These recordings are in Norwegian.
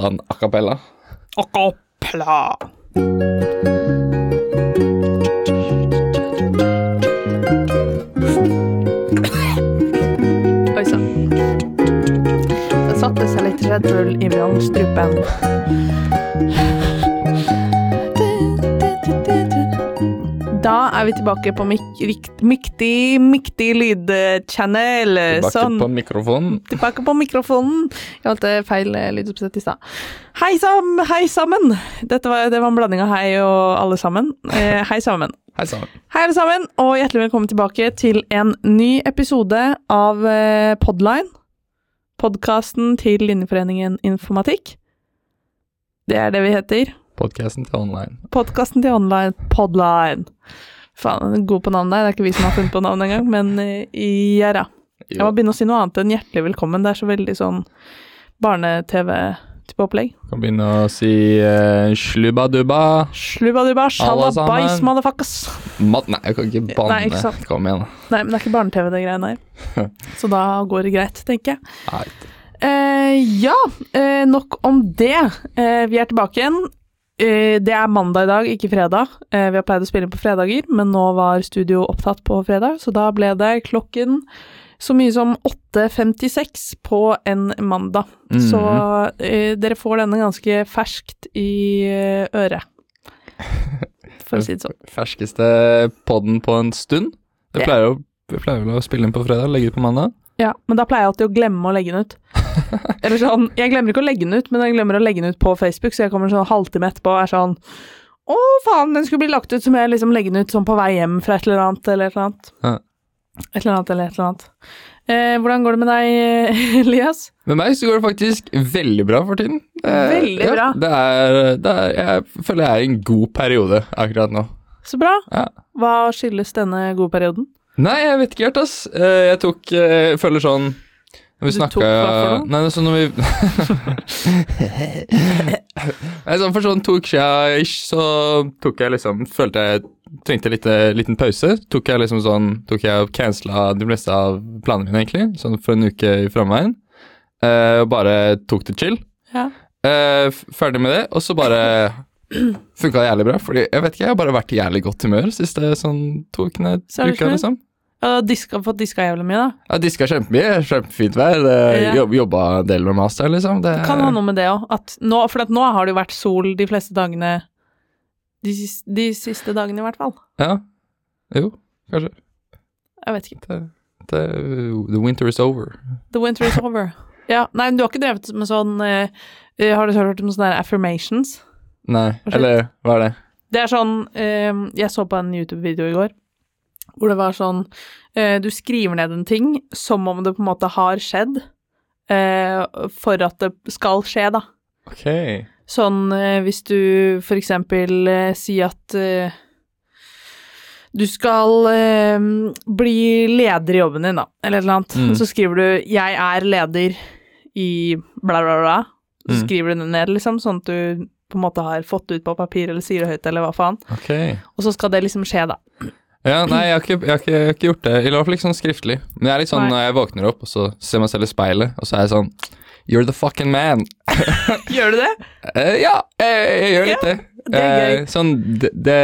ta han a cappella. Acapella. Oi sann. Det satte seg litt Red Bull i vrangstrupen. Er vi tilbake på myktig, myktig lydchannel. Tilbake Sånn. på mikrofonen. Tilbake på mikrofonen. Jeg valgte feil eh, lydoppsett i stad. Hei, sam, hei sammen! Dette var, det var en blanding av hei og alle sammen. Eh, hei sammen. Hei sammen. Hei, alle sammen, og hjertelig velkommen tilbake til en ny episode av eh, Podline. Podkasten til Linjeforeningen Informatikk. Det er det vi heter. Podkasten til online. Podkasten til online Podline. Faen, god på navnet. Det er ikke vi som har funnet på navnet engang, men eh, ja da. Jeg må begynne å si noe annet enn hjertelig velkommen. Det er så veldig sånn barne-TV-type opplegg. kan begynne å si uh, slubba-dubba. Slubba-dubba, shalabais, motherfuckers. Mat Nei, jeg kan ikke banne. Nei, ikke sant. Kom igjen. Nei, men det er ikke barne-TV, det greiene der. Så da går det greit, tenker jeg. Nei. Uh, ja, uh, nok om det. Uh, vi er tilbake igjen. Eh, det er mandag i dag, ikke fredag. Eh, vi har pleid å spille inn på fredager, men nå var studio opptatt på fredag, så da ble det klokken så mye som 8.56 på en mandag. Så eh, dere får denne ganske ferskt i eh, øret. For å si det sånn. Ferskeste podden på en stund. Det pleier jo vi pleier vel å spille inn på fredag, legge ut på mandag. Ja, men da pleier jeg alltid å glemme å legge den ut. Eller sånn, Jeg glemmer ikke å legge den ut, men jeg glemmer å legge den ut på Facebook, så jeg kommer sånn halvtime etterpå og er sånn Å, faen, den skulle bli lagt ut, så må jeg liksom legge den ut sånn på vei hjem fra et eller annet eller et eller annet. Ja. Et eller annet eller et eller annet. Eh, hvordan går det med deg, Elias? Med meg så går det faktisk veldig bra for tiden. Eh, Veldig ja, bra. Det er, det er, jeg føler jeg er i en god periode akkurat nå. Så bra. Ja. Hva skyldes denne gode perioden? Nei, jeg vet ikke helt, ass. Eh, Jeg tok eh, Jeg føler sånn vi snakka? Nei, det er sånn når vi Nei, sånn For sånn to uker siden ish, så tok jeg liksom Følte jeg trengte en lite, liten pause. Tok jeg liksom sånn Tok jeg og cancela de fleste av planene mine, egentlig. Sånn for en uke i framveien. Eh, og bare tok det chill. Ja. Uh, ferdig med det, og så bare funka det jævlig bra. Fordi jeg vet ikke, jeg har bare vært i jævlig godt humør siste sånn to ukene. Uka, liksom. Og diska, fått diska jævlig mye, da. Ja, diska kjempemye. Kjempefint vær. Ja. jobba en del med master, liksom. Det, Det kan ha noe med det òg. For at nå har det jo vært sol de fleste dagene de, siste, de siste dagene, i hvert fall. Ja. Jo, kanskje. Jeg vet ikke. Det, det, the winter is over. The winter is over. Ja, Nei, men du har ikke drevet med sånn eh, Har du hørt om sånne affirmations? Nei, eller hva er det? Det er sånn uh, Jeg så på en YouTube-video i går hvor det var sånn eh, Du skriver ned en ting som om det på en måte har skjedd, eh, for at det skal skje, da. Ok. Sånn eh, hvis du for eksempel sier at du skal eh, bli leder i jobben din, da, eller et eller annet. Mm. Så skriver du 'jeg er leder i bla, bla, bla'. Så Mm. skriver du det ned, liksom, sånn at du på en måte har fått det ut på papir, eller sier det høyt, eller hva faen. Okay. Og så skal det liksom skje, da. Ja, nei, jeg har, ikke, jeg, har ikke, jeg har ikke gjort det. I hvert fall ikke sånn skriftlig. Men jeg er litt sånn Nei. når jeg våkner opp, og så ser meg selv i speilet, og så er jeg sånn You're the fucking man. Gjør du det? Uh, ja, jeg, jeg gjør litt det. det er gøy. Eh, sånn, det, det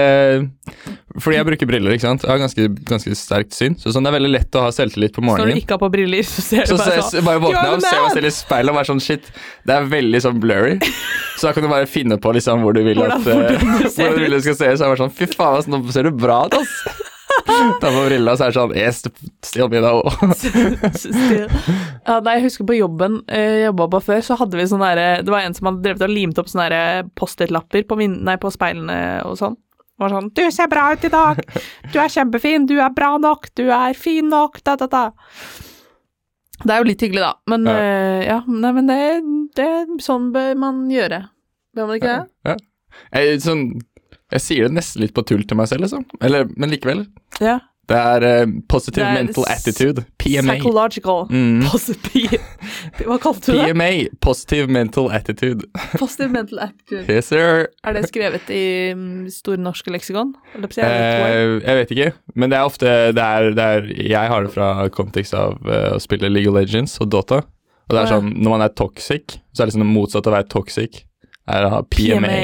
Fordi jeg bruker briller, ikke sant. Jeg har ganske, ganske sterkt syn. Så sånn, det er veldig lett å ha selvtillit på Så når du ikke har på briller, så ser du Så bare sånn bare våkne You're opp, ser se meg selv i speilet og være sånn shit. Det er veldig sånn blurry. Så da kan du bare finne på liksom hvor du vil Hvordan- at eh, hvordan du hvordan du vil det skal se ut. Så jeg bare sånn fy faen, nå ser du bra ut, ass. Ta på brilla, så er det sånn Yes, me though. Still. Ja, nei, jeg husker på jobben eh, jeg jobba på før, så hadde vi sånn derre Det var en som hadde drevet og limt opp sånne derre Post-It-lapper på, nei, på speilene og sånn. Det var sånn 'Du ser bra ut i dag. Du er kjempefin. Du er bra nok. Du er fin nok.' Da, da, da. Det er jo litt hyggelig, da. Men Ja. ja, ja nei, men det, det Sånn bør man gjøre. Bør man ikke det? Ja, Jeg, sånn, jeg sier det nesten litt på tull til meg selv, liksom. Eller, men likevel. Ja. Det er uh, positive Det er mental attitude. PMA. Psychological Mm. Hva kalte du det? PMA. Positive mental attitude. Positive mental attitude. Yes, sir. Er det skrevet i mm, Store norske leksikon? Eh, jeg vet ikke, men det er ofte det er, det er, Jeg har det fra kontekst av uh, å spille League of Legends og Dota. Og det er sånn, når man er toxic, så er det liksom det motsatte av å være toxic. Er å ha PMA,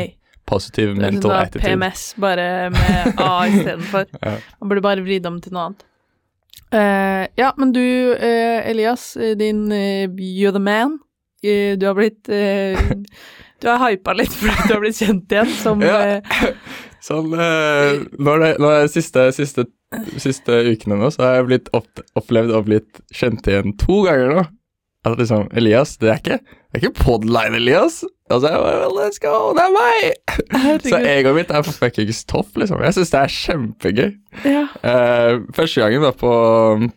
positive mental da attitude. PMS, bare med A istedenfor. Ja. Man burde bare vridd om til noe annet. Uh, ja, men du, uh, Elias, eh, din uh, You're the man. Du har blitt Du har hypa litt fordi du har blitt kjent igjen som Ja. Sånn, nå er det, nå er det siste, siste, siste ukene nå, så har jeg blitt opp, opplevd og blitt kjent igjen to ganger nå. At liksom, Elias, det er ikke, det er ikke podline, Elias. Og så jeg bare, well, let's go, det er meg! Så egoet mitt er fuckings topp, liksom. Jeg syns det er kjempegøy. Ja. Uh, første gangen var på,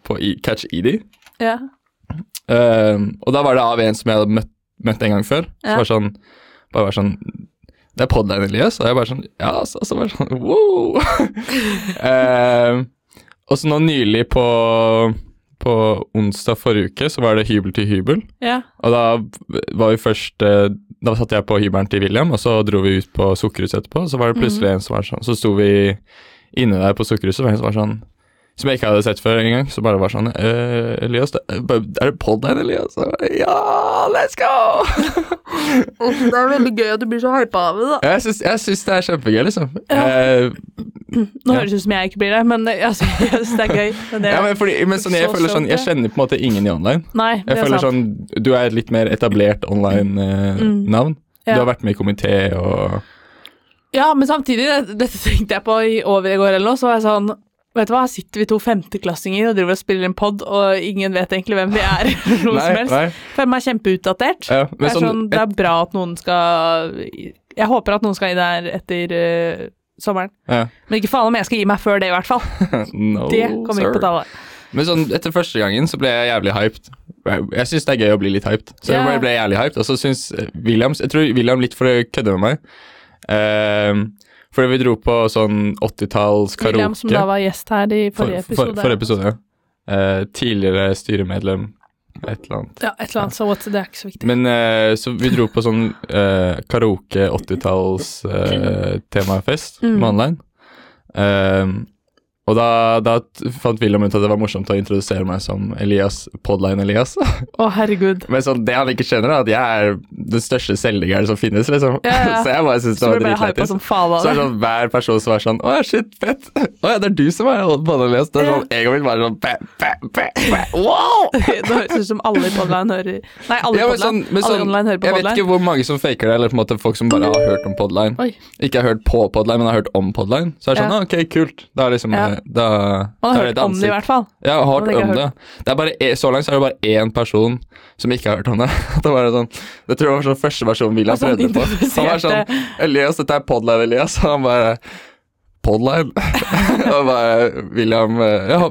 på Catch Edie. ja. Uh, og da var det av en som jeg hadde møtt, møtt en gang før. Ja. Som var sånn, bare var sånn Det er podline, Elias. Og jeg bare sånn Ja, så, Så bare sånn wow! uh, og så nå nylig på på onsdag forrige uke så var det hybel til hybel. ja. Og da var vi først eh, Da satt jeg på hybelen til William, og så dro vi ut på Sukkerhuset etterpå. Og så var det plutselig en som var sånn Så sto vi inne der på Sukkerhuset, og en som var sånn Som jeg ikke hadde sett før engang. Så bare var sånn eh, Elias, det, er det podden, Elias? Bare, ja, let's go! Det er veldig gøy at du blir så hypa av det, da. jeg syns, jeg syns det er kjempegøy, liksom. Ja. Eh, Nå høres det ut som jeg ikke blir det, men eh, jeg synes det er gøy. Det er ja, men, fordi, men sånn, jeg føler sånn Jeg kjenner på en måte ingen i online. Nei, det Jeg er føler sant. sånn Du er et litt mer etablert Mm. online-navn. Ja. Du har vært med i komité og Ja, men samtidig, dette tenkte jeg på i over i går eller noe, så var jeg sånn Vet du hva, her sitter vi to femteklassinger og driver og spiller en pod, og ingen vet egentlig hvem vi er, noe som helst. nei. Føler meg kjempeutdatert. Ja, det, er sånn, sånn, det er bra at noen skal Jeg håper at noen skal inn der etter uh, sommeren. ja. Men ikke faen om jeg skal gi meg før det, i hvert fall. no, Det kommer sir. ikke på tale. Men sånn, etter første gangen så ble jeg jævlig hyped. Jeg, syns det er gøy å bli litt hyped. Så yeah. jeg ble, jævlig hyped. Og så syns Williams Jeg tror William litt for å kødde med meg. Ehm, fordi vi dro på sånn 80-talls karaoke. William, som da var gjest her i forrige For- episode. For, forrige episode, ja. Eh, tidligere styremedlem, et eller annet. Ja, et eller annet, så what, det er ikke så viktig. Men eh, så vi dro på sånn eh, karaoke 80-talls eh, temafest Mm. med online. Og da, da fant William ut at det var morsomt å introdusere meg som Elias, Podline Elias. Å, herregud. Men sånn, det han ikke skjønner, er at jeg er den største selvdiggeren som finnes, liksom. Ja, ja. så jeg bare synes det var dritlættis. Så er det. sånn hver person som er sånn Å ja, shit, fett. Å ja, det er du som er Podline Elias. Det er sånn egoet mitt bare sånn bæ, bæ, bæ, bæ. Wow! Det høres ut som alle i Podline hører Nei, alle Ja, Podline. sånn, men alle sånn, online hører på Podline. jeg vet ikke hvor mange som faker det, eller på en måte folk som bare har hørt om Podline. Oi. Ikke har hørt på Podline, men har hørt om Podline. Så er det sånn, Ja. ok, kult. Da er liksom Ja. Da, Man har hørt om det i hvert fall. Ja, jeg har hørt om det. det er bare, e- så langt så er det bare én person som ikke har hørt om det. det var sånn, det tror jeg var sånn første versjon William han prøvde på. Han var sånn Elias, dette er Podline, Elias. Og han bare Podline? og bare William eh, Ja,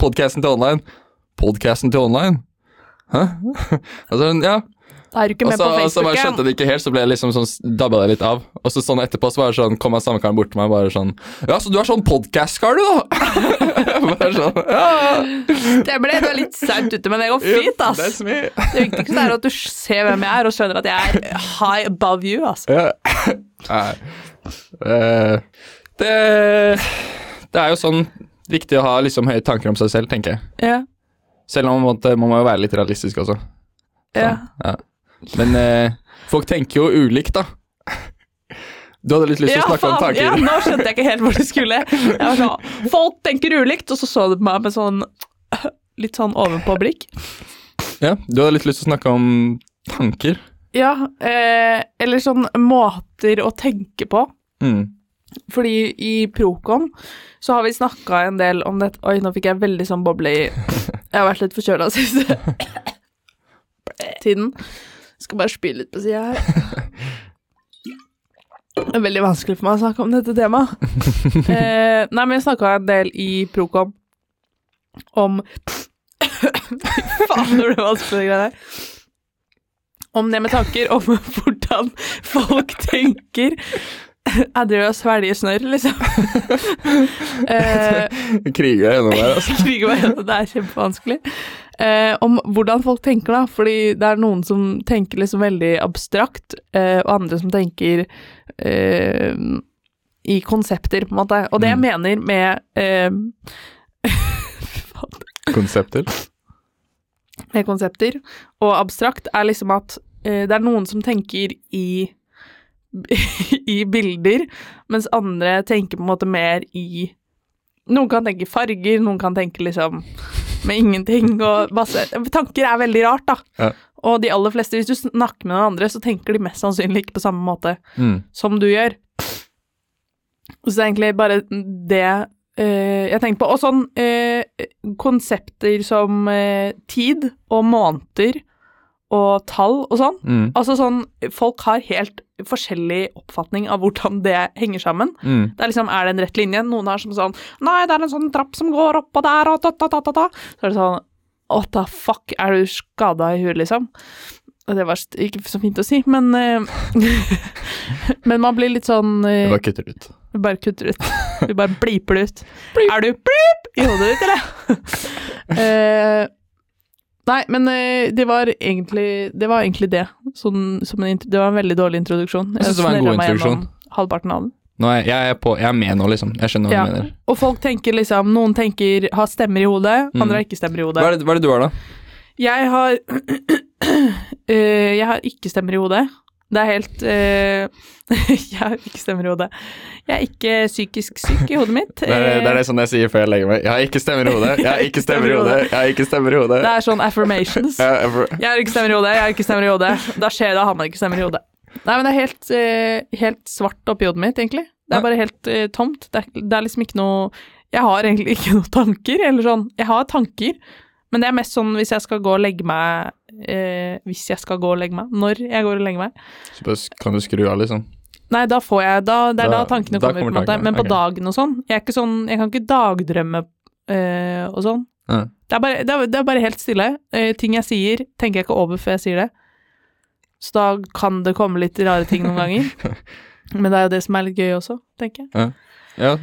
podcasten til online. Podcasten til online? Hæ? altså, ja, er du ikke med så, på og så bare skjønte jeg det ikke helt, så ble jeg liksom sånn dabba det litt av. Og så sånn etterpå så var det sånn, kom han samme karen bort til meg bare sånn Ja, så du er sånn podcast-kar, du, da? bare sånn, ja. Det ble du er litt seint ute, men det går fint, ass. Yep. Det viktigste er at du ser hvem jeg er, og skjønner at jeg er high above you, ass. Ja. Nei. Eh, det Det er jo sånn viktig å ha liksom høye tanker om seg selv, tenker jeg. Ja. Selv om man, måtte, man må jo være litt realistisk også. ja. Ja. Men eh, folk tenker jo ulikt, da. Du hadde litt lyst til Ja, å snakke om tanker. Ja, nå skjønte jeg ikke helt hvor det skulle. Sånn, Folk tenker ulikt, og så så du på meg med sånn litt sånn ovenpå-blikk. Ja, du hadde litt lyst til å snakke om tanker. Ja, eh, eller sånn måter å tenke på. Mm. Fordi i Procon så har vi snakka en del om dette Oi, nå fikk jeg veldig sånn boble i Jeg har vært litt forkjøla siste tiden. Skal bare spy litt på sida her. Det er veldig vanskelig for meg å snakke om dette temaet. Eh, nei, men jeg snakka en del i Procom om Fy faen, det ble vanskelig, det der. Om det med tanker, om hvordan folk tenker. Jeg driver og svelger snørr, liksom. eh, Kriger deg gjennom der, altså. kriger meg gjennom, det er kjempevanskelig. Eh, om hvordan folk tenker, da. Fordi det er noen som tenker liksom veldig abstrakt, eh, og andre som tenker eh, i konsepter, på en måte. Og det jeg Mm. mener med eh, Konsepter. med konsepter, og abstrakt, er liksom at eh, det er noen som tenker i i bilder, mens andre tenker på en måte mer i Noen kan tenke farger, noen kan tenke liksom med ingenting og masse Tanker er veldig rart, da. Ja. Og de aller fleste, hvis du snakker med noen andre, så tenker de mest sannsynlig ikke på samme måte Mm. som du gjør. Og Så det er egentlig bare det eh, jeg tenker på. Og sånn eh, konsepter som eh, tid og måneder og tall og sånn. Mm. Altså sånn Folk har helt forskjellig oppfatning av hvordan det henger sammen. Mm. Det er liksom, er det en rett linje? Noen har som sånn Nei, det er en sånn trapp som går opp og der, og ta, ta, ta, ta, ta. Så er det sånn What the fuck, er du skada i huet, liksom? Og det var ikke så fint å si, men eh, Men man blir litt sånn eh, Jeg bare kutter ut. vi bare kutter ut. Vi bare bliper det ut. Er du blip i hodet ditt, eller? Eh, nei, men eh, det var egentlig det. Var egentlig det. Sånn, som en, det var en veldig dårlig introduksjon. Jeg synes det var en god introduksjon. Halvparten av den. Nå er jeg, jeg er på Jeg er med nå, liksom. Jeg skjønner hva Ja. du mener. Og folk tenker liksom Noen tenker har stemmer i hodet, Mm. andre har ikke stemmer i hodet. Hva er, det, hva er det du har, da? Jeg har eh, Jeg har ikke stemmer i hodet. Det er helt uh, Jeg har ikke stemmer i hodet. Jeg er ikke psykisk syk i hodet mitt. Det er, det er det sånn jeg sier før jeg legger meg. Jeg har ikke stemmer i hodet. Jeg har ikke stemmer i hodet. Jeg har ikke stemmer i hodet. Det er sånn affirmations. Jeg- jeg- Jeg har ikke stemmer i hodet, jeg har ikke stemmer i hodet. Da skjer det, da har man ikke stemmer i hodet. Nei, men det er helt, uh, helt svart oppi hodet mitt, egentlig. Det er bare helt uh, tomt. Det er, det er liksom ikke noe Jeg har egentlig ikke noen tanker, eller sånn. Jeg har tanker, men det er mest sånn hvis jeg skal gå og legge meg eh, Hvis jeg skal gå og legge meg. Når jeg går og legger meg. Så bare kan du skru av, liksom. Nei, da får jeg da, Det er da, Da- tankene da kommer, kommer tankene, Men på dagen og sånn Jeg sånn Jeg kan ikke dagdrømme eh, og sånn. Ja. Det er, bare, det, er, det er bare helt stille. Eh, ting jeg sier, tenker jeg ikke over før jeg sier det. Så da kan det komme litt rare ting noen ganger. Men det er jo det som er litt gøy også, tenker jeg. Ja.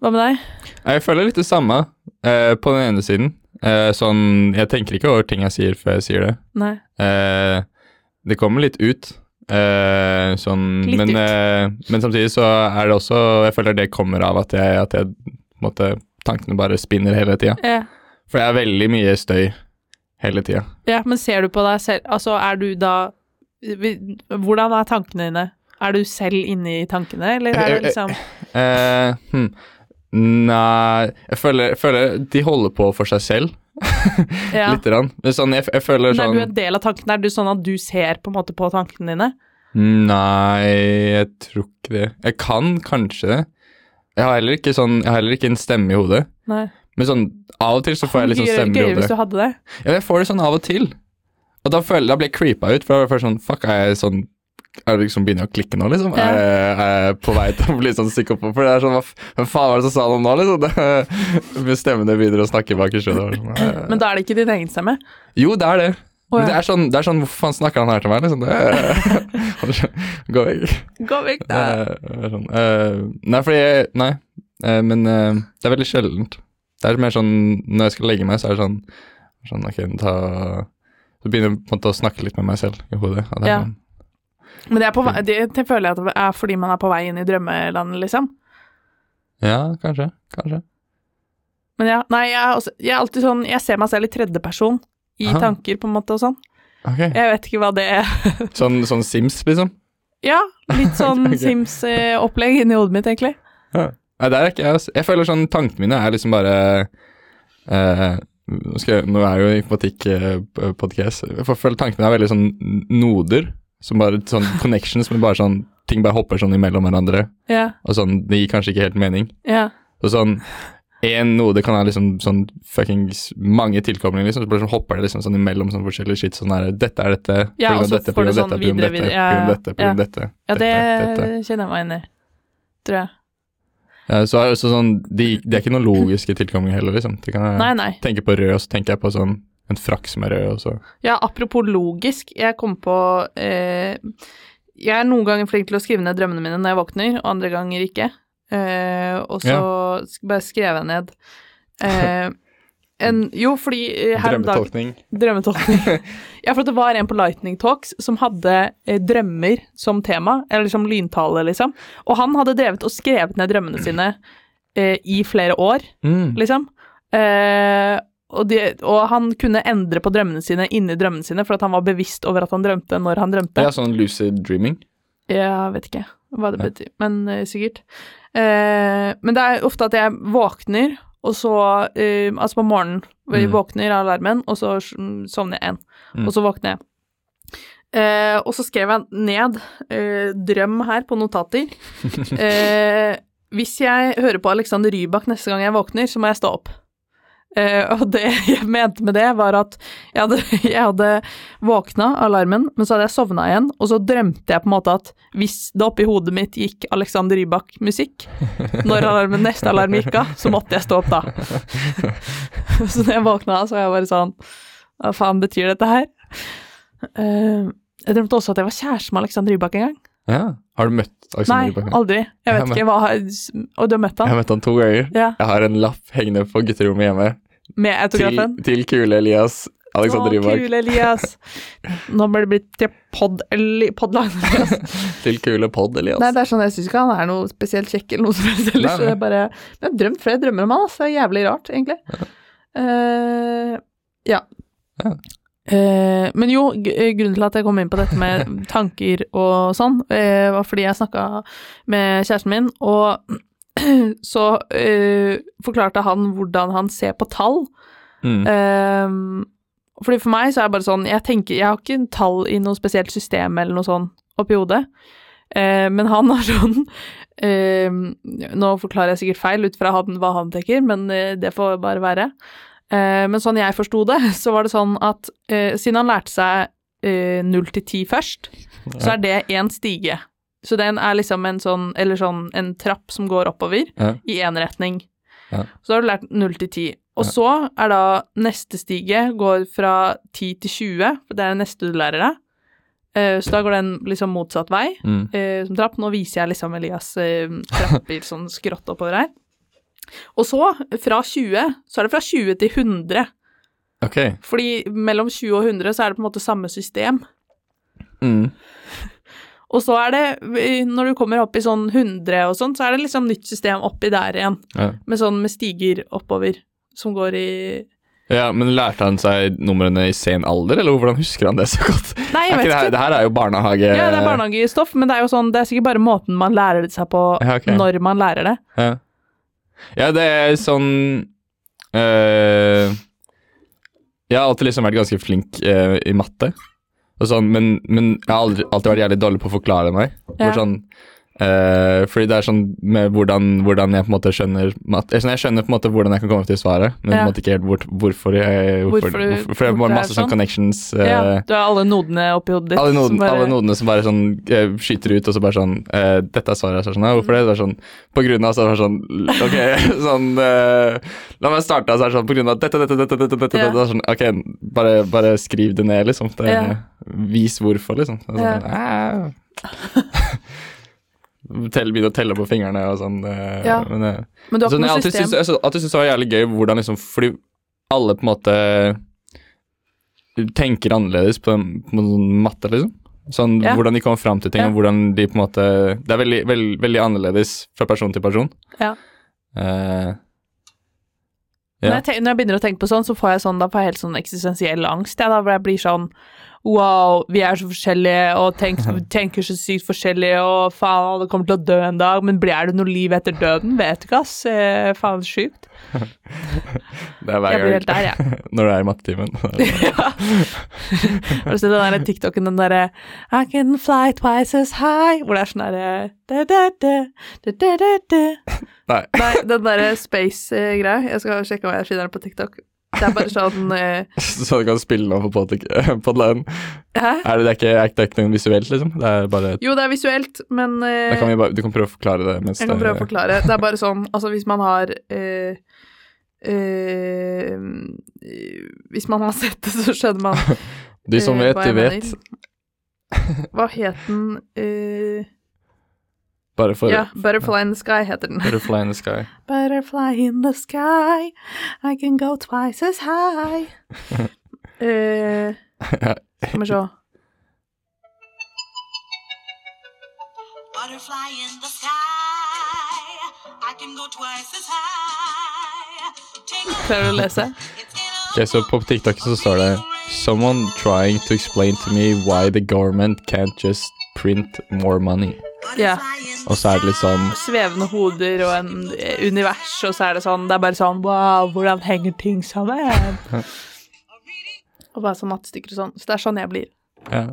Hva med deg? Jeg føler litt det samme eh, på den ene siden. Eh, sånn Jeg tenker ikke over ting jeg sier før jeg sier det. Nei. Eh, det kommer litt ut. Eh, sånn, Litt men, ut. eh, men samtidig så er det også Jeg føler det kommer av at jeg, at jeg på en måte, tankene bare spinner hele tida. Ja. For det er veldig mye støy hele tida. ja, men ser du på deg selv Altså, er du da Hvordan er tankene dine? Er du selv inne i tankene, eller er det liksom Eh, hm. Nei jeg føler, jeg føler de holder på for seg selv, ja. lite grann. Men Sånn, jeg, jeg føler Men er sånn du en del av tankene? Er du sånn at du ser på en måte på tankene dine? Nei, jeg tror ikke det. Jeg kan kanskje det. Jeg har heller ikke sånn Jeg har heller ikke en stemme i hodet. Nei. Men sånn av og til så får jeg liksom stemme i Gøy hvis du hadde det. Ja, jeg får det sånn av og til. Og da, føler, da blir jeg creepa ut, for da er jeg sånn Fuck, er jeg sånn Er det liksom begynner å klikke nå, liksom? Ja. Er, er jeg på vei til å bli sånn psykopat? For det er sånn Hva, faen var det som sa noe nå, liksom? Det, stemmene begynner å snakke bak i skjønnet. Sånn. Men da er det ikke din egen stemme? Jo, det er det. Men ja. det er sånn, det er sånn Hvorfor faen snakker han her til meg, liksom? Det, Gå vekk. Gå vekk, da. Sånn, uh, nei, fordi jeg Nei, eh, men uh, det er veldig sjeldent. Det er mer sånn Når jeg skal legge meg, så er det sånn, sånn Ok, ta Så begynner jeg på en måte å snakke litt med meg selv i hodet. og det er Ja. sånn, Men det, er på vei, det, det føler jeg at det er fordi man er på vei inn i drømmelandet, liksom. ja, kanskje. Kanskje. Men ja, nei, jeg er, også, jeg er alltid sånn Jeg ser meg selv i tredjeperson i Aha. tanker, på en måte, og sånn. Okay. Jeg vet ikke hva det er. Sånn, sånn Sims, liksom? Ja, litt sånn okay. Sims-opplegg inni hodet mitt, egentlig. Ja. Nei, det er ikke jeg. Jeg føler sånn Tankene mine er liksom bare eh, nå, skal jeg, nå er jo informatikk-podkast. jeg føler tankene er veldig sånn noder. Som bare sånn connections med bare sånn Ting bare hopper sånn imellom hverandre. Ja, Og sånn, det gir kanskje ikke helt mening. ja. Og sånn En node kan ha liksom sånn fuckings mange tilkoblinger, liksom. Så bare sånn hopper det liksom sånn imellom sånn forskjellig shit. Sånn her Dette er dette, Ja, og så dette, får du sånn dette, videre, videre, Ja, ja, dette, ja. dette. Ja, det dette, kjenner jeg meg inn i. Tror jeg. Ja, så, er det også sånn, de, det er ikke noen logiske tilkoblinger heller, liksom. Det kan jeg Nei, nei. tenke på rød, og så tenker jeg på sånn en frakk som er rød, og så Ja, apropos logisk, jeg kom på eh, Jeg er noen ganger flink til å skrive ned drømmene mine når jeg våkner, og andre ganger ikke. Eh, og så ja. bare skrev jeg ned eh, en, Jo, fordi eh, her om dagen Drømmetolkning. Drømmetolkning. ja, for det var en på Lightning Talks som hadde eh, drømmer som tema, eller som lyntale, liksom. Og han hadde drevet og skrevet ned drømmene sine eh, i flere år, Mm. liksom. Eh, og, de, og han kunne endre på drømmene sine inni drømmene sine, for at han var bevisst over at han drømte når han drømte. Ja, sånn lucid dreaming. Jeg vet ikke hva det Ja. betyr, men uh, sikkert. Uh, men det er ofte at jeg våkner, og så uh, Altså på morgenen. Mm. våkner av alarmen, og så sovner jeg igjen. Mm. Og så våkner jeg. Og så skrev jeg ned drøm her på notater. Hvis jeg hører på Alexander Rybak neste gang jeg våkner, så må jeg stå opp. Eh, og det jeg mente med det, var at jeg hadde, jeg hadde våkna alarmen, men så hadde jeg sovna igjen, og så drømte jeg på en måte at hvis det oppi hodet mitt gikk Alexander Rybak-musikk, når alarmen, neste alarm gikk av, så måtte jeg stå opp da. så når jeg våkna, så var jeg bare sånn Hva faen betyr dette her? Uh, jeg drømte også at jeg var kjæreste med Alexander Rybak en gang. Ja. Har du møtt Aksel Nei, Rybak? aldri. Jeg vet jeg ikke hva Og du har møtt han? Jeg har møtt han to ganger. Ja, Jeg har en lapp hengende på gutterommet hjemme med til, autografen? til kule Elias Alexander Å, Rybak. kule Elias. Nå blir det blitt til pod, Eli- Til kule pod, Elias. Nei, det er sånn, jeg syns ikke han er noe spesielt kjekk eller noe som helst ellers. Nei, nei. det bare Men jeg har drømt flere drømmer om han, altså. Det er jævlig rart, egentlig. Eh, ja. Ja. Eh, men jo, eh, grunnen til at jeg kom inn på dette med tanker og sånn, eh, var fordi jeg snakka med kjæresten min, og så forklarte han hvordan han ser på tall. Mm. Ehm, fordi for meg så er det bare sånn Jeg tenker, jeg har ikke tall i noe spesielt system eller noe sånn oppi hodet. Men han har sånn ehm, Nå forklarer jeg sikkert feil ut fra hva han tenker, men det får bare være. Eh, men sånn jeg forsto det, så var det sånn at eh, siden han lærte seg null 0 til 10 først, så er det én stige. Så den er liksom en sånn, eller sånn en trapp som går oppover Ja. i én retning. Ja. Så har du lært 0 til 10. Og Ja. så er da neste stige går fra 10 til 20, for det er det neste du lærer deg. Eh, Så da går den liksom motsatt vei Mm. eh, som trapp. Nå viser jeg liksom Elias eh, trapper sånn skrått oppover her. Og så, fra 20, så er det fra 20 til 100. Ok. Fordi mellom 20 og 100 så er det på en måte samme system. Mm. Og så er det, eh, når du kommer opp i sånn 100 og sånn, så er det liksom nytt system oppi der igjen. Ja. Med sånn med stiger oppover, som går i ja, men lærte han seg numrene i sen alder, eller hvordan husker han det så godt? Nei, jeg vet ikke det, det her er jo barnehage... Ja, det er barnehagestoff, men det er jo sånn, det er sikkert bare måten man lærer det seg på Ja, okay. når man lærer det. Ja, ja det er sånn øh, Jeg har alltid liksom vært ganske flink øh, i matte, og sånn, men, men jeg har aldri, alltid vært jævlig dårlig på å forklare meg. Ja. Hvor sånn, øh, fordi det er sånn med hvordan, hvordan jeg på en måte skjønner jeg, sånn, skjønner på en måte hvordan jeg kan komme til svaret, men Ja. på en måte ikke helt bort, hvorfor jeg hvorfor, Hvorfor hvorfor, hvorfor er masse sånn sånn. connections Uh, Ja, du har alle nodene oppi hodet ditt. alle, som bare- alle nodene som bare sånn uh, skyter ut, og så bare sånn eh, Dette er svaret. Så sånn, ja, hvorfor det? Det er sånn, på grunn av så er det sånn Ok, sånn eh, La meg starte. Så er det sånn på grunn av dette, dette, dette, dette, dette, Ja. dette. Det sånn, ok, bare, bare skriv det ned, liksom. Det, Ja. Vis hvorfor, liksom. Det er sånn, «Ah». Tell, Begynne å telle på fingrene og sånn. eh, Ja. Men, eh, Men du har ikke noe system. synes, jeg alltid syntes det var jævlig gøy hvordan liksom Fordi alle på en måte tenker annerledes på, på sånn matte, liksom. Sånn Ja. hvordan de kommer fram til ting, Ja. og hvordan de på en måte Det er veldig, veld, veldig annerledes fra person til person. Ja. Eh, Når, jeg tenker, når jeg begynner å tenke på sånn, så får jeg sånn, da får jeg helt sånn eksistensiell angst, Ja, da, hvor jeg blir sånn Wow, vi er så forskjellige, og tenker, tenker så sykt forskjellig, og faen, alle kommer til å dø en dag, men blir det noe liv etter døden? Vet ikke, ass. Eh, faen, sjukt. Det er hver Jeg blir helt der, jeg. når du er i mattetimen. Ja. Har du sett den der TikToken, den derre I can fly twice as high, hvor det er sånn derre. Nei. Nei, den derre space-greia. Jeg skal sjekke om jeg finner den på TikTok. Det er bare sånn uh... Så du kan spille noe på pod- podline. Er det, det, er ikke, er ikke noe visuelt, liksom? Det er bare Jo, det er visuelt, men uh... kan vi bare, Du kan prøve å forklare det mens jeg kan prøve å forklare. Det er bare sånn, altså hvis man har uh... eh, Hvis man har sett det, så skjønner man De som eh, vet, de vet. Hva het den Bare for Ja, Butterfly in the Sky heter den. Butterfly in the sky. Butterfly in the sky, I can go twice as high. Eh, Skal vi se. Butterfly in the sky. I can go twice as high. Klarer du å lese? It's in a Ok, så på TikTok så står det Someone trying to explain to me why the government can't just print more money. Ja. Og så er det litt sånn Svevende hoder og en eh, univers, og så er det sånn Det er bare sånn Wow, hvordan henger ting sammen? og bare sånn mattestykker og sånn. Så det er sånn jeg blir. ja.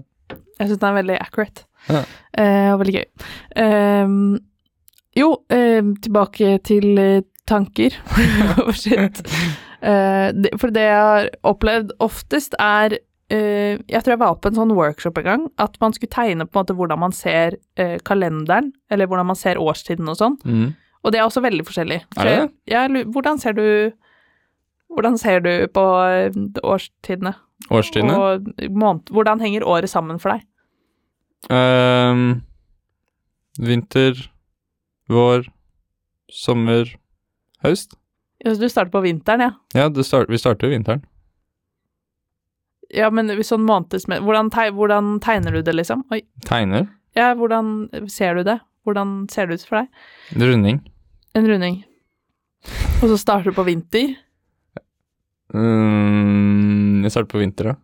Jeg syns den er veldig accurate. Ja. Eh, og veldig gøy. Um, jo, eh, tilbake til eh, tanker. og shit. Eh, det, for det jeg har opplevd oftest, er Jeg tror jeg var på en sånn workshop en gang, at man skulle tegne på en måte hvordan man ser eh, kalenderen, eller hvordan man ser årstiden og sånn. Mm. Og det er også veldig forskjellig. Er det? Jeg, hvordan ser du Hvordan ser du på eh, årstidene? Årstidene? Og måned, hvordan henger året sammen for deg? Um, vinter, vår, sommer, høst. Ja, så du starter på vinteren, ja. Ja, start, vi starter jo vinteren. Ja, men sånn månedsmed... Hvordan, teg, hvordan tegner du det, liksom? Oi. Tegner. Ja, hvordan ser du det? Hvordan ser det ut for deg? En Runding. En runding. Og så starter du på vinter. Mm, jeg starter på vinter, da.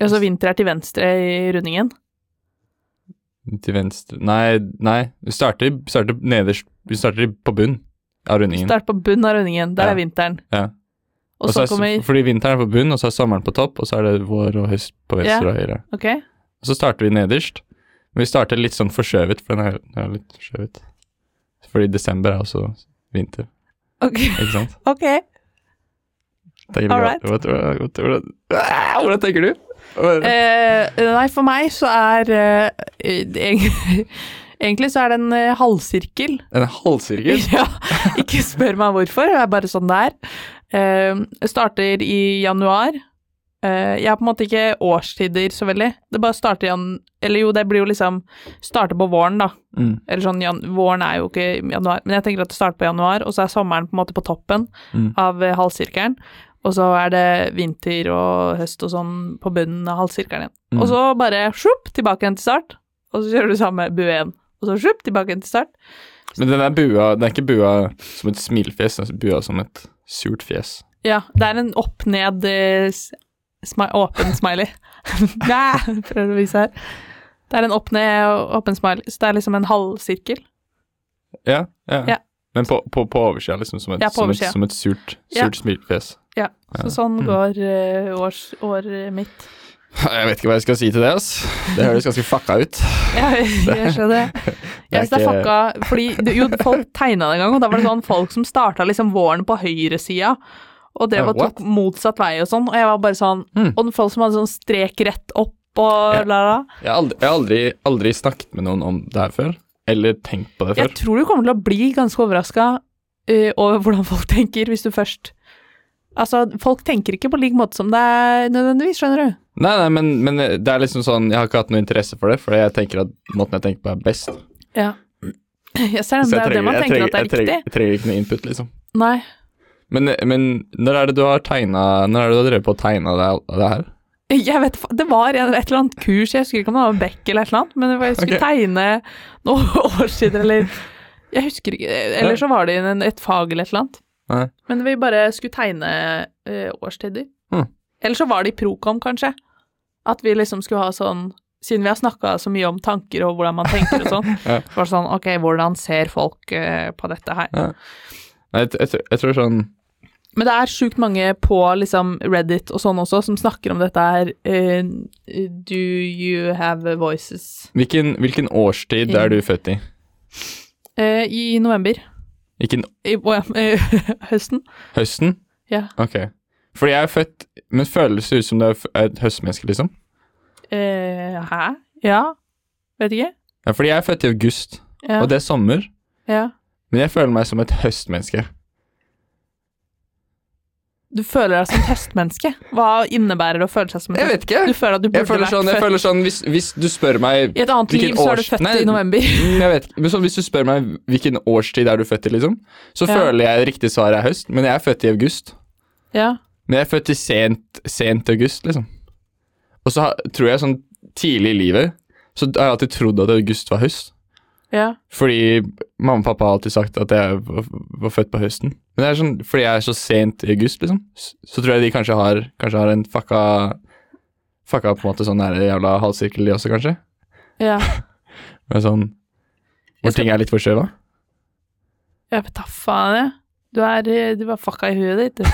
Ja, så vinter er til venstre i rundingen. Til venstre Nei, nei. Vi starter, starter nederst Vi starter på bunn av rundingen. Start på bunn av rundingen. Der Ja. er vinteren. Ja. Og Og så er- kommer Fordi vinteren er på bunn, og så er sommeren på topp, og så er det vår og høst på venstre Ja. og høyre. Okay. Og så starter vi nederst. Men vi starter litt sånn forskjøvet, for den er, den er litt forskjøvet. Fordi desember er også vinter, Ok. ikke sant? ok. All right. Hvordan, tenker du? Eh, nei, for meg så er uh, Egentlig så er det en eh, halvsirkel. En halvsirkel? ja, ikke spør meg hvorfor, det er bare sånn det er. Eh, starter i januar. Eh, jeg har på en måte ikke årstider så veldig. Det bare starter i jan... Eller jo, det blir jo liksom Starter på våren, da. Mm. Eller sånn, jan våren er jo ikke januar, men jeg tenker at det starter på januar, og så er sommeren på en måte på toppen Mm. av eh, halvsirkelen. Og så er det vinter og høst og sånn på bunnen av halvsirkelen igjen. Mm. Og så bare sjupp, tilbake igjen til start. Og så gjør du samme bue igjen. Og så sjupp, tilbake igjen til start. Men den er bua Den er ikke bua som et smilefjes, den er bua som et surt fjes. Ja, det er en opp-ned eh, smi åpen smiley. Prøver å vise her. Det er en opp-ned åpen smiley, så det er liksom en halvsirkel. Ja, ja. Ja. Men på, på, på oversida, liksom, som et, Ja, som et, som et surt, Ja. smilefjes. Ja, Ja. så sånn Mm. går uh, års, året mitt. Jeg vet ikke hva jeg skal si til det, ass. Det høres ganske fucka ut. Ja, jeg skjønner. Det Jeg synes det er ikke- fucka, fordi jo, folk tegna det en gang, og da var det sånn folk som starta liksom våren på høyresida, og det var what? tok motsatt vei og sånn, og jeg var bare sånn Mm. Og folk som hadde sånn strek rett opp og Ja. la la. Jeg har aldri, jeg har aldri, aldri snakket med noen om det her før. Eller tenkt på det Jeg før. tror du kommer til å bli ganske overraska over hvordan folk tenker, hvis du først Altså, folk tenker ikke på lik måte som deg nødvendigvis, skjønner du. Nei, nei, men, men det er liksom sånn Jeg har ikke hatt noe interesse for det, for jeg tenker at måten jeg tenker på, er best. Ja. Jeg ser den, det, det er det man tenker trenger, at det er jeg, trenger, riktig. jeg trenger ikke noe input, liksom. Nei. Men, men når er det du har tegna Når er det du har drevet på å tegne det, det her? Jeg vet, Det var et eller annet kurs, jeg husker ikke om det var Beck eller et eller annet, men jeg skulle okay. tegne noen år siden, eller Jeg husker ikke Eller så var det et fag eller et eller annet. Nei. Men vi bare skulle tegne eh, årstider. Mm. Eller så var det i Procom, kanskje. At vi liksom skulle ha sånn Siden vi har snakka så mye om tanker og hvordan man tenker og sånn, Ja. var det sånn Ok, hvordan ser folk eh, på dette her? Nei, jeg, jeg, tror- jeg tror sånn Men det er sjukt mange på liksom Reddit og sånn også som snakker om dette her uh, Do you have voices? Hvilken, hvilken årstid er du født i? Uh, I november. Hvilken I å ja, eh, høsten. høsten? Ja. Ok. Fordi jeg er født Men føles det ut som du er er et høstmenneske, liksom? Eh, hæ? Ja? Vet ikke. Ja, fordi jeg er født i august, Ja. og det er sommer. ja. Men jeg føler meg som et høstmenneske. Du føler deg som testmenneske. Hva innebærer det å føle seg som et Jeg vet ikke. Du føler at du burde Jeg føler sånn, jeg føler sånn hvis, hvis du spør meg I et annet liv så er du født Nei, i november. Mm, Jeg vet ikke, men sånn, Hvis du spør meg hvilken årstid er du født i, liksom, så Ja. føler jeg riktig svar er høst, men jeg er født i august. Ja. Men jeg er født i sent, sent august, liksom. Og så tror jeg sånn tidlig i livet så har jeg alltid trodd at august var høst. Ja. Fordi mamma og pappa har alltid sagt at jeg var, var født på høsten. Men Men det er sånn, fordi jeg er så sent i august, liksom, så tror jeg de kanskje har, kanskje har en fucka Fucka på en måte sånn der jævla halvsirkel, de også, kanskje. Ja. Men sånn Hvor ting er litt forskjøva. Jeg vet da faen, jeg. Du er Du var fucka i huet ditt, du.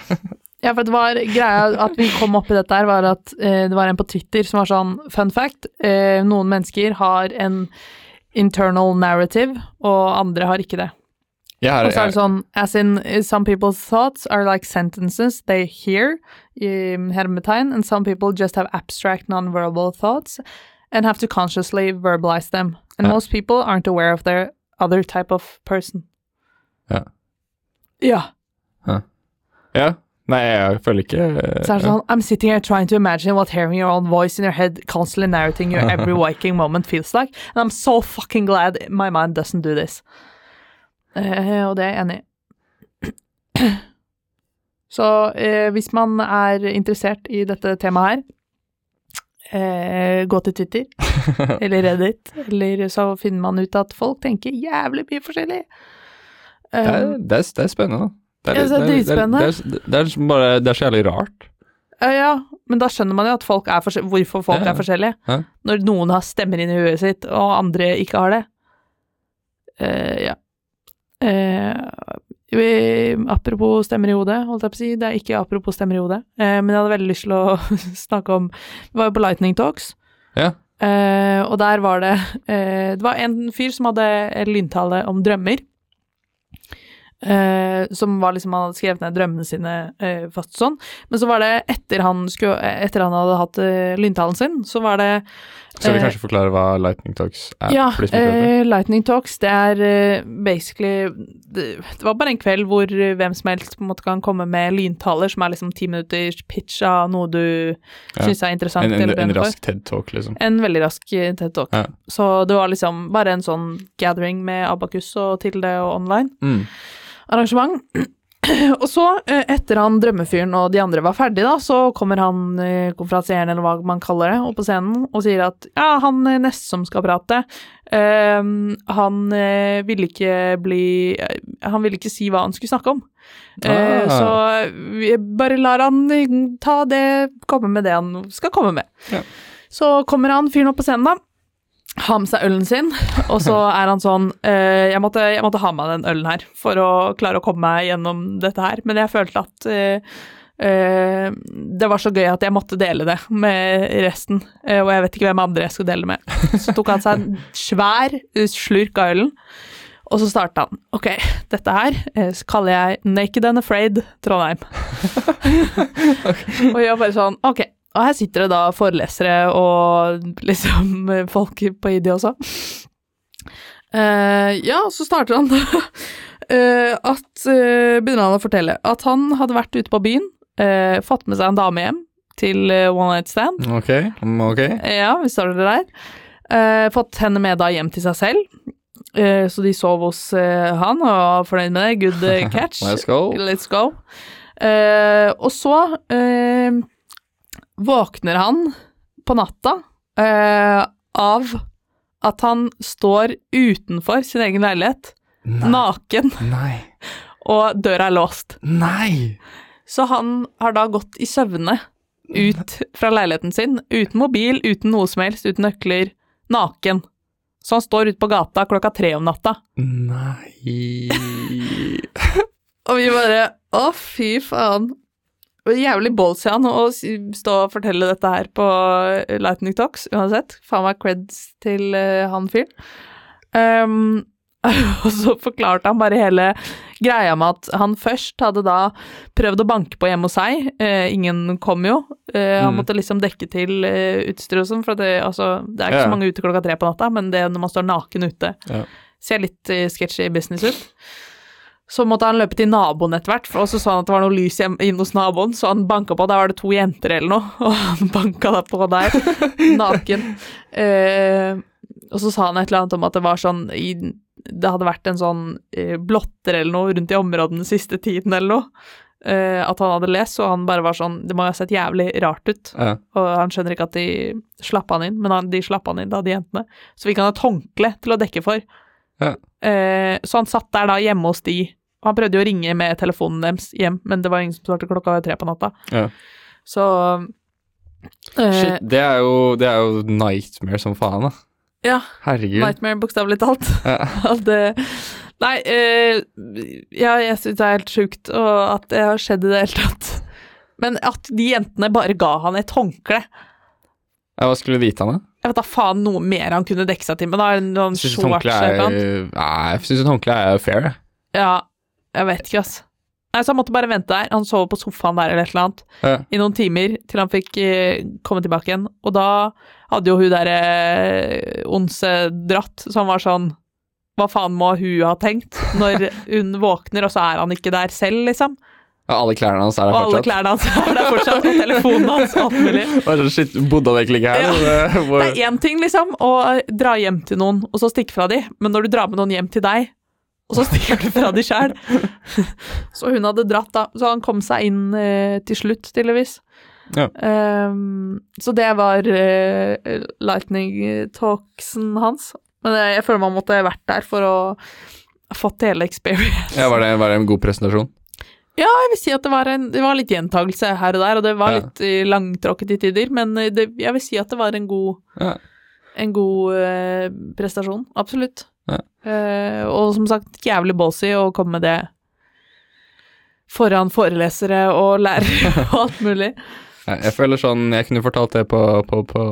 ja, for det var greia at vi kom opp i dette her, var at eh, det var en på Twitter som var sånn Fun fact. Eh, noen mennesker har en internal narrative, og andre har ikke det. Og så er det sånn As in, some people's thoughts are like sentences they hear, i hermetegn, and some people just have abstract non-verbal thoughts and have to consciously verbalize them. And Ja. most people aren't aware of their other type of person. Ja. Ja. ja. Nei, jeg føler ikke eh, Så er det sånn I'm sitting here trying to imagine what hearing your own voice in your head constantly narrating your every waking moment feels like, and I'm so fucking glad my mind doesn't do this. Eh, og det er jeg enig i. Så eh, hvis man er interessert i dette temaet her, eh, gå til Twitter eller Reddit, eller så finner man ut at folk tenker jævlig mye forskjellig. det, er, det, er, det er spennende. Det Ja, er det dritspennende. Det, er- liksom Det er så jævlig rart. Ja, ja, men da skjønner man jo at folk er hvorfor folk Ja, ja. er forskjellige. Ja. Når noen har stemmer inn i huet sitt, og andre ikke har det. Eh, ja. Eh, vi, apropos stemmer i hodet, holdt jeg på å si. Det er ikke apropos stemmer i hodet, eh, men jeg hadde veldig lyst til å snakke om Vi var jo på Lightning Talks, Ja. eh, og der var det eh, Det var en fyr som hadde en lyntale om drømmer. Eh, som var liksom Han hadde skrevet ned drømmene sine eh, fast sånn. Men så var det etter han, skulle, etter han hadde hatt lyntalen sin, så var det Skal vi Eh, kanskje forklare hva Lightning Talks er? Ja, eh, Lightning Talks, det er eh, basically det, det var bare en kveld hvor eh, hvem som helst på en måte kan komme med lyntaler, som er liksom ti minutters pitch av noe du Ja. syns er interessant en, en, en, en rask TED-talk, liksom. En veldig rask TED Talk. Ja. Så det var liksom bare en sånn gathering med Abakus og Tilde og online Mm. arrangement. Og så, eh, etter han drømmefyren og de andre var ferdig, da, så kommer han eh, konferansieren, eller hva man kaller det, opp på scenen og sier at ja, han eh, neste som skal prate, eh, han eh, ville ikke bli Han ville ikke si hva han skulle snakke om. Eh, Ah. Så vi bare lar han ta det, komme med det han skal komme med. Ja. Så kommer han fyren opp på scenen, da. Har med seg ølen sin, og så er han sånn eh, jeg, måtte, jeg måtte ha med den ølen her for å klare å komme meg gjennom dette her, men jeg følte at eh, eh, det var så gøy at jeg måtte dele det med resten, eh, og jeg vet ikke hvem andre jeg skulle dele det med. Så tok han seg en svær slurk av ølen, og så starta han. Ok, dette her så kaller jeg Naked and Afraid Trondheim. Og jeg var bare sånn, ok. Og her sitter det da forelesere og liksom folk på ID også. Uh, ja, så starter han da uh, at uh, Begynner han å fortelle at han hadde vært ute på byen, uh, fått med seg en dame hjem til one night stand. Ok, mm, ok. Ja, vi starter det der. Fått henne med da hjem til seg selv. Så de sov hos han og var fornøyd med det. Good catch. Let's go. Let's go. Og så våkner han på natta eh, av at han står utenfor sin egen leilighet, Nei. naken, Nei. og døra er låst. Nei. Så han har da gått i søvne ut fra leiligheten sin, uten mobil, uten noe som helst, uten nøkler, naken. Så han står ute på gata klokka tre om natta. Nei. Og vi bare Å, fy faen. Jævlig ballsy han å stå og fortelle dette her på eh, Lightning Talks, uansett. Faen meg creds til uh, han fyren. Um, og så forklarte han bare hele greia med at han først hadde da prøvd å banke på hjemme hos seg. Eh, ingen kom jo. Eh, han Mm. måtte liksom dekke til eh, utstyr og sånn, for det, altså, det er ikke Ja. så mange ute klokka tre på natta, men det når man står naken ute, Ja. ser litt eh, sketchy business ut. Så måtte han løpe til naboen etter hvert, og så så han at det var noe lys inne hos naboen, så han banka på, der var det to jenter eller noe, og han banka da på der, naken. Eh, og så sa han et eller annet om at det var sånn i, Det hadde vært en sånn eh, blotter eller noe rundt i områdene den siste tiden eller noe. Eh, at han hadde lest, og han bare var sånn Det må jo ha sett jævlig rart ut. Ja. Og han skjønner ikke at de slapp han inn, men han, de slapp han inn da, de jentene. Så fikk han et håndkle til å dekke for. Ja. Eh, så han satt der da hjemme hos de Og Han prøvde jo å ringe med telefonen deres hjem, men det var ingen som svarte klokka tre på natta. Ja. Så eh, Shit, det er, jo, det er jo nightmare som faen, da. Ja. Herregud. Nightmare, bokstavelig talt. Ja. Det Nei, eh, ja, jeg syns det er helt sjukt, og at det har skjedd i det hele tatt. Men at de jentene bare ga han et håndkle hva skulle du vite han, da? Jeg vet da faen noe mer han kunne dekke seg til med, da. Noen syns shorts eller noe. jeg syns et håndkle er fair, jeg. Ja, jeg vet ikke, ass. Nei, så han måtte bare vente der. Han sov på sofaen der eller et eller annet Ja. i noen timer til han fikk eh, komme tilbake igjen. Og da hadde jo hun derre eh, Onse dratt, så han var sånn Hva faen må hun ha tenkt når hun våkner, og så er han ikke der selv, liksom? Ja, alle klærne hans er Og der alle klærne hans er der fortsatt, og telefonen hans og alt mulig. Sånn, shit, bodde han egentlig ikke her? Ja. Det- er én ting, liksom, å dra hjem til noen og så stikke fra de, men når du drar med noen hjem til deg, og så stikker du fra de sjæl Så hun hadde dratt, da. Så han kom seg inn eh, til slutt, tydeligvis. Ja. Um, så det var eh, lightning talksen hans. Men jeg, jeg føler man måtte vært der for å ha fått hele experience. Ja, var det, var det en god presentasjon? Ja, jeg vil si at det var, en, det var litt gjentagelse her og der, og det var Ja. litt eh, langtråkket til tider, men eh, det, jeg vil si at det var en god Ja. en god eh, prestasjon, absolutt. Ja. Eh, og som sagt, jævlig ballsy å komme med det foran forelesere og lærere og alt mulig. Ja, Jeg føler sånn Jeg kunne fortalt det på, på, på,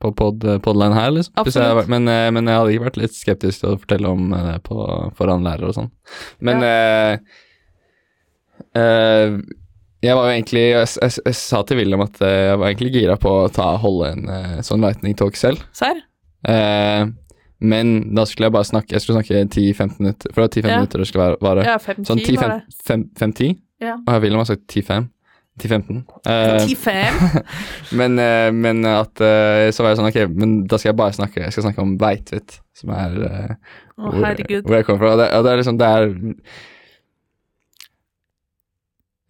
på pod, podline her, liksom. Jeg, men, eh, men jeg hadde ikke vært litt skeptisk til å fortelle om det på, foran lærere og sånn. Men eh, eh, jeg var jo egentlig jeg, jeg, jeg sa til William at eh, jeg var egentlig gira på å ta, holde en uh, sånn lightning talk selv. Serr? Eh, men da skulle jeg bare snakke Jeg skulle snakke 10-15 minutter. For det var 10-15 Ja. minutter det skulle være. vare. Ja, 5-10 Sånn 10-5-10? Ja. Og William har sagt 10-5. 10-15. Uh, men, uh, men at uh, Så var jeg sånn, ok, men da skal jeg bare snakke Jeg skal snakke om Veitvet, som er Å, hvor, hvor jeg kommer fra. Og det, og det er liksom Det er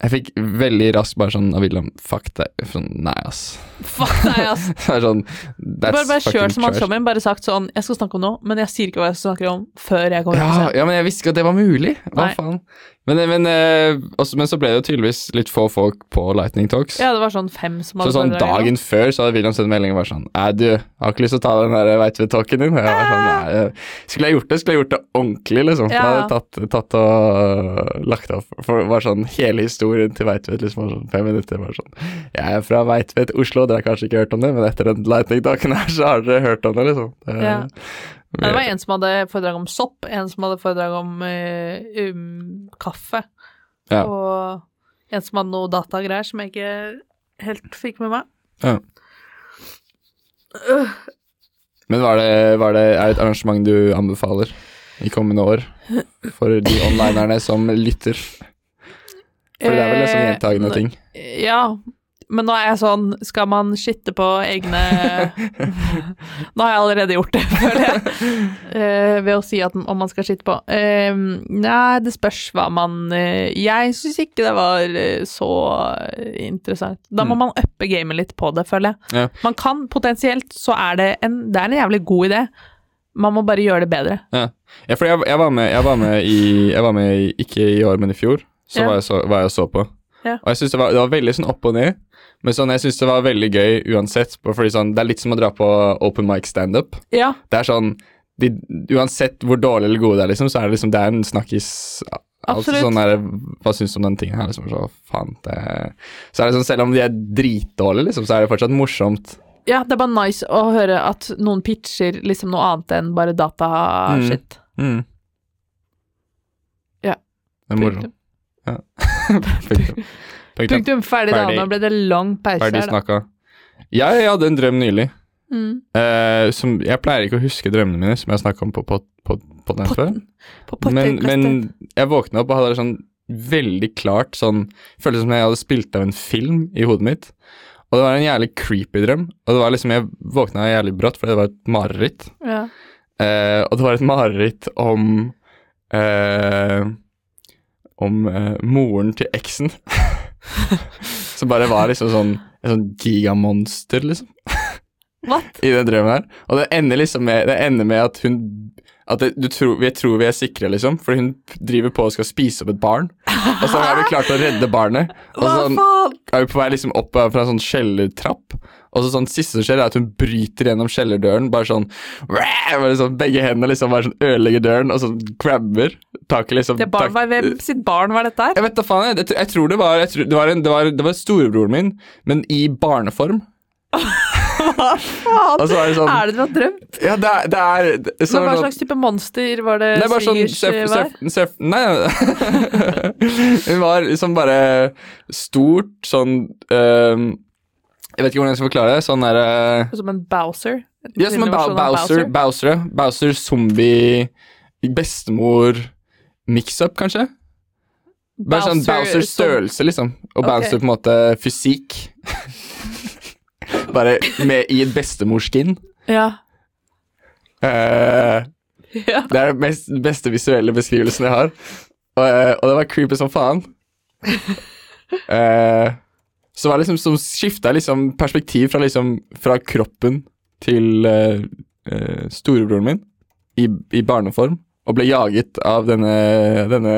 Jeg fikk veldig raskt bare sånn av William Fuck deg. Sånn, nei, ass. Fuck deg, ass. det er sånn Bare, bare kjør som han showman, bare sagt sånn Jeg skal snakke om noe, men jeg sier ikke hva jeg snakker om før jeg kommer Ja, ja, men jeg visste ikke at det var mulig. Hva Nei. faen. Men, men, eh, også, men så ble det jo tydeligvis litt få folk på Lightning Talks. Ja, det var sånn fem som Så hadde sånn dagen dagen før så hadde William sendt melding og var sånn Æ, du, har ikke lyst til å ta den der veit-vi-talken din? Og jeg var sånn, nei, jeg- Skulle jeg gjort det, skulle jeg gjort det ordentlig, liksom. Ja. Jeg hadde tatt, tatt og lagt opp. For det var sånn hele historien til Veitvet liksom var sånn fem minutter. Var sånn Jeg er fra Veitvet, Oslo, dere har kanskje ikke hørt om det, men etter den lightning-dagen her, så har dere hørt om det, liksom. Det, Ja. Men det var en som hadde foredrag om sopp, en som hadde foredrag om uh, um, kaffe, Ja. og en som hadde noe datagreier som jeg ikke helt fikk med meg. Ja. Men var det, var det, er det et arrangement du anbefaler i kommende år for de onlinerne som lytter? For det er vel liksom gjentagende ting. Ja, men nå er jeg sånn Skal man skitte på egne Nå har jeg allerede gjort det, føler jeg, uh, ved å si at om man skal skitte på. Uh, nei, det spørs hva man uh, Jeg syns ikke det var så interessant. Da må Mm. man uppe gamet litt på det, føler jeg. Ja. Man kan potensielt, så er det en Det er en jævlig god idé. Man må bare gjøre det bedre. Ja, for jeg, jeg, var med, jeg var med i Jeg var med i, ikke i år, men i fjor. Så Ja. var jeg så, var jeg så på. Ja. Og jeg synes det var, det var veldig sånn opp og ned. Men sånn, jeg syns det var veldig gøy uansett. Fordi sånn, Det er litt som å dra på open mic standup. Ja, Det er sånn de, Uansett hvor dårlig eller gode det er, liksom, så er det liksom Det er en snakkis Altså sånn der, Hva syns du om den tingen her? Liksom, så faen, det, så er det sånn, Selv om de er dritdårlige, liksom, så er det fortsatt morsomt. ja, det er bare nice å høre at noen pitcher liksom noe annet enn bare dataskitt. Mm. Ja. Det er moro. Punktum. Punktum. Punktum. ferdig, Ferdig, da. Nå ble det lang pause Ferdig her, da. snakka. Jeg hadde en drøm nylig. Mm. eh, som, jeg pleier ikke å huske drømmene mine, som jeg snakka om på, på, på, på den før. Men, men jeg våkna opp og hadde det sånn veldig klart sånn Føltes som jeg hadde spilt av en film i hodet mitt. Og det var en jævlig creepy drøm. Og det var liksom Jeg våkna jævlig brått, fordi det var et mareritt. ja. Eh, og det var et mareritt om eh, Om eh, moren til eksen. Som bare var liksom sånn et sånn gigamonster, liksom. What? i den drømmen her. Og det ender liksom med, det ender med at hun at det, du tror, Vi tror vi er sikre, liksom, for hun driver på og skal spise opp et barn. Og så har vi klart å redde barnet. Og så sånn, er vi på vei liksom opp fra en sånn kjellertrapp. Og så sånn siste som skjer, er at hun bryter gjennom kjellerdøren. Bare sånn, bare sånn Begge hendene liksom bare sånn ødelegger døren, og så grabber taket liksom Det barn, tak- var, hvem sitt barn var dette her? Jeg vet da faen, jeg, jeg, tror- det var tror, det, var en, det, var, det var storebroren min, men i barneform. Hva faen? Er det sånn Er det du har drømt? Ja, det er, det er så Men hva sånn- slags type monster var det Det er bare sånn svigers sef, surf, surf, Nei, hun var liksom bare stort sånn øhm, Jeg vet ikke hvordan jeg skal forklare det. Sånn der... Som en Bowser? Ja, som en Bowser, Bowser, Bowser. Bowser zombie bestemor mix-up, kanskje? Bare sånn Bowser Bowser som- størrelse, liksom. Og okay. Bowser på en måte fysikk. Bare med i et bestemorskin. Ja. Uh, ja. det er den mest, beste visuelle beskrivelsen jeg har. Eh, og det var creepy som faen. Eh, så var det liksom som skifta liksom perspektiv fra liksom fra kroppen til uh, uh, storebroren min i, i barneform, og ble jaget av denne denne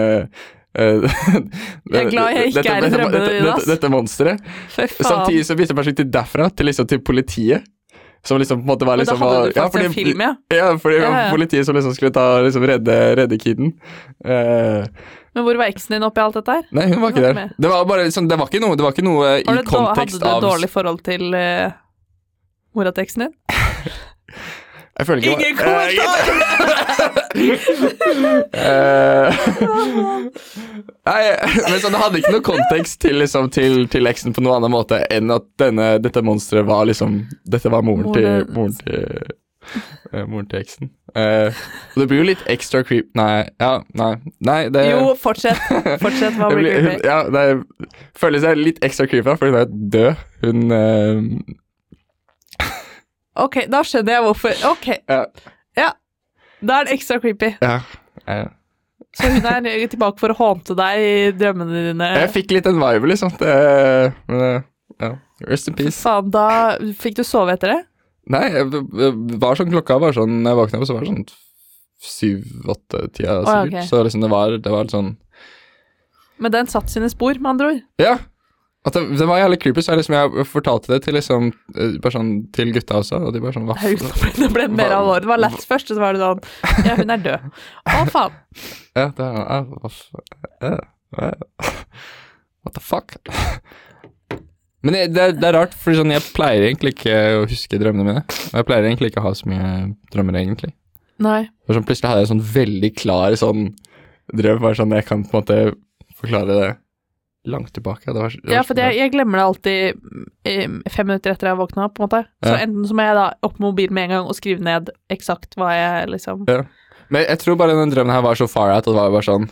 eh, Jeg er glad jeg ikke dette, er i dette, drømmene dette, dine, dette, ass. dette monsteret. Samtidig så bytta perspektiv derfra til liksom til politiet. Som liksom på en måte var Men da liksom hadde du ja, faktisk fordi- en film, ja. ja, fordi Ja, ja. politiet som liksom skulle ta, liksom redde, redde kiden. Eh, Men hvor var eksen din oppi alt dette her? nei, hun var Hun ikke var der. Det var bare sånn, det var ikke noe, det var ikke noe Har i kontekst av hadde du et dårlig forhold til uh, mora til eksen din? Jeg føler ikke Ingen kommentar! Nei, men sånn, det hadde ikke noe kontekst til, liksom, til, til eksen på noen annen måte enn at denne, dette monsteret var liksom Dette var moren til Moren til, uh, moren til eksen. Eh, og det blir jo litt ekstra creep... Nei, ja, nei, nei det Jo, fortsett. Fortsett, hva blir creepy? ja, det føles jeg litt ekstra creepy, da, for hun er død. Hun uh... Ok, da skjønner jeg hvorfor. Ok, ja, ja. Da er det ekstra creepy. ja, eh, Så hun er tilbake for å hånte deg i drømmene dine. Jeg fikk litt den vibe, liksom. Det, men, eh, ja. Rest in peace. Faen, da fikk du sove etter det? Nei, jeg jeg var sånn klokka var sånn Når jeg våkna opp, så var det sånn syv-åtte-tida sikkert. Oh, okay. Så liksom det var, det var sånn Men den satt sine spor, med andre ord. Ja. At det, det var jævlig creepy, så jeg, liksom, jeg fortalte det til liksom eh, sånn til gutta også, og de bare sånn Hva Det ble, mer Hva- alvor. Det var lett først, og så var det sånn Ja, hun er død. Å, faen. Ja, det er ja, ja. What the fuck? Men det, det, er, det er rart, for sånn, jeg pleier egentlig ikke å huske drømmene mine. Og jeg pleier egentlig ikke å ha så mye drømmer, egentlig. Nei. For sånn, plutselig hadde jeg en sånn veldig klar sånn drøm, bare sånn jeg kan på en måte forklare det langt tilbake. Det var, var Ja, for jeg, jeg glemmer det alltid eh, fem minutter etter jeg har våkna, på en måte. Så Ja. enten så må jeg da opp med mobilen med en gang og skrive ned eksakt hva jeg liksom Men jeg tror bare den drømmen her var så far out, at det var bare sånn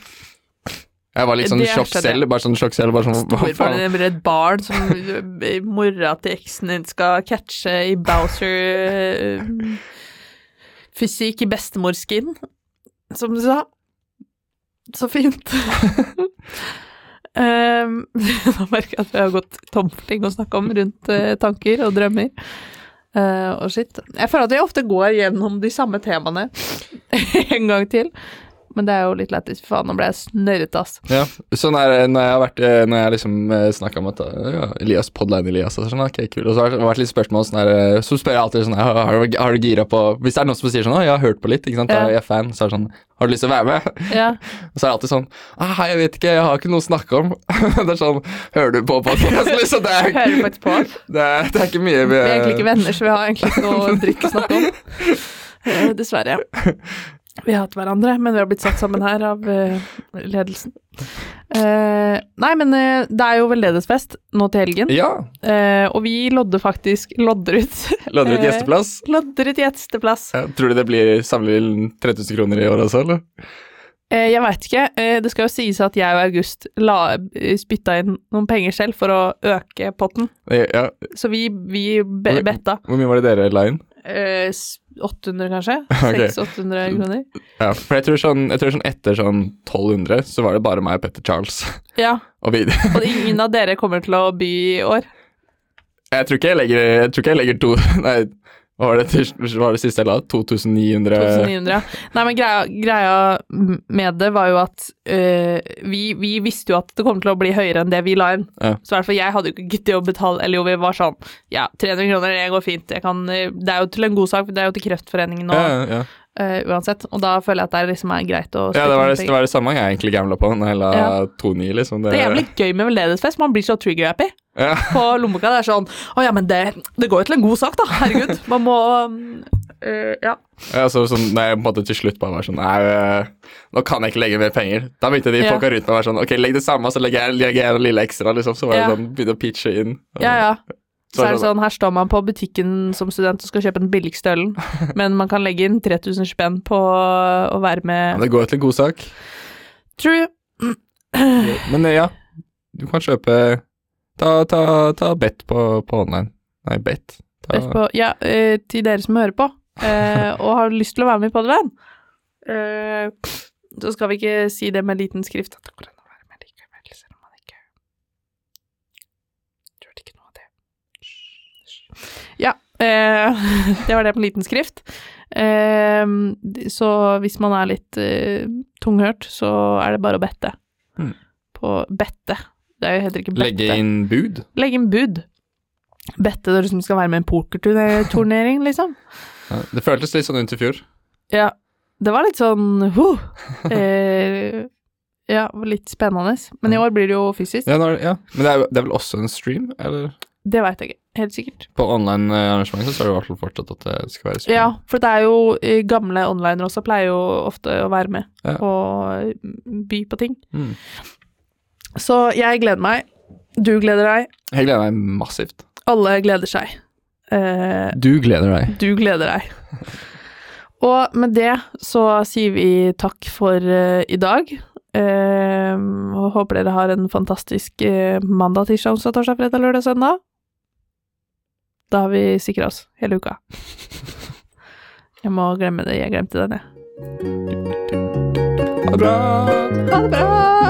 Jeg var litt sånn sjokk selv, bare sånn sjokk selv, bare sånn hva faen? det et barn som eh, mora til eksen din skal catche i Bowser eh, Fysikk i bestemorskin, som du sa. Så fint. um, nå merker jeg at vi har gått tom for ting å snakke om rundt eh, tanker og drømmer. Uh, og shit. Jeg føler at vi ofte går gjennom de samme temaene en gang til. Men det er jo litt lættis. Faen, nå ble jeg snørrete, ass. Ja, sånn er når jeg har vært eh, Når jeg liksom snakka om at eh, ja, Elias, podline Elias, og sånn, ok, kult. Og så har det vært litt spørsmål sånn her eh, Så spør jeg alltid sånn her, har, du- har du gira på Hvis det er noen som sier sånn Å, jeg har hørt på litt, ikke sant, ja. jeg er fan, så er det sånn Har du lyst til å være med? Ja. Og så er det alltid sånn ah, Jeg vet ikke, jeg har ikke noe å snakke om. det er sånn Hører du på podkasten? liksom? Det er, Hører du på? det er, det er ikke mye Vi er egentlig ikke venner, så vi har egentlig ikke noe dritt å snakke om. Eh, Dessverre. Vi har hatt hverandre, men vi har blitt satt sammen her av uh, ledelsen. Uh, nei, men uh, det er jo veldedighetsfest nå til helgen, Ja. og vi lodder faktisk Lodder ut. Lodder ut gjesteplass. Lodder ut gjesteplass. Ja, tror du det blir samlet inn 3000 kroner i år også, eller? Jeg veit ikke. Det skal jo sies at jeg og August la, spytta inn noen penger selv for å øke potten, Ja, så vi, vi be betta. hvor mye var det dere la inn? Eh, s- 800, kanskje? Okay. 600-800 kroner. Ja, for jeg tror, sånn, jeg tror sånn etter sånn 1200, så var det bare meg og Petter Charles. Ja, Og og ingen av dere kommer til å by i år. jeg tror ikke jeg legger, jeg tror ikke jeg legger to Nei, Hva var det, til, var det siste jeg la? 2900 2900, ja. Nei, men greia, greia med det var jo at øh, vi, vi visste jo at det kom til å bli høyere enn det vi la inn. Ja. Så i hvert fall jeg hadde jo ikke giddet å betale Eller jo, vi var sånn Ja, 300 kroner, det går fint. Kan, øh, det er jo til en god sak, for det er jo til Kreftforeningen og Ja, ja, øh, uansett. Og da føler jeg at det liksom er greit å ja det, var det, det var det samme jeg egentlig gambla på når jeg la Ja. 2,9, liksom. Det er jævlig gøy med veldedighetsfest. Man blir så trigger-happy Ja. på lommeboka. Det er sånn Å ja, men det, det går jo til en god sak, da. Herregud. Man må uh, Ja. Ja, så, sånn, når jeg på en måte til slutt bare var sånn Nei, øh, nå kan jeg ikke legge mer penger. Da begynte de Ja. folka rundt meg å være sånn Ok, legg det samme, så legger jeg, legger jeg en lille ekstra, liksom. Så var det Ja. sånn, begynte å pitche inn. og- Ja, ja. Så er det sånn- sånn, her står man på butikken som student og skal kjøpe den billigste ølen, men man kan legge inn 3000 spenn på å være med det går til en god sak. True. Men eh, ja, du kan kjøpe Ta, ta, ta bet på, på online. Nei, bet. Ta, bet på, ja, eh, til dere som hører på, eh, og har lyst til å være med i det, venn. så skal vi ikke si det med liten skrift at det går an å være med likevel, selv om man ikke Gjør ikke noe av det. Ja, eh, det var det på liten skrift. Eh, så hvis man er litt eh, tunghørt, så er det bare å bette. Mm. På bette. Det er jo heter ikke bette. legge inn bud. Legge inn bud. Bette det liksom skal være med i en pokerturnering, liksom. Ja, det føltes litt sånn ut i fjor. Ja, det var litt sånn huh. eh, Ja, litt spennende. Men i år blir det jo fysisk. Ja, nå ja. Men det er, det er vel også en stream, eller? Det veit jeg ikke. Helt sikkert. På online eh, arrangement så står det i hvert fall fortsatt at det skal være stream. Ja, for det er jo eh, gamle onlinere også pleier jo ofte å være med Ja. og by på ting. Mm. Så jeg gleder meg. Du gleder deg. Jeg gleder meg massivt. Alle gleder seg. Eh, Du gleder deg. du gleder deg. Og med det så sier vi takk for uh, i dag. Eh, håper dere har en fantastisk uh, mandag, tirsdag, onsdag, torsdag, fredag, lørdag, søndag. Da har vi sikra oss hele uka. Jeg må glemme det. Jeg glemte den, jeg. Ha det bra! Ha det bra!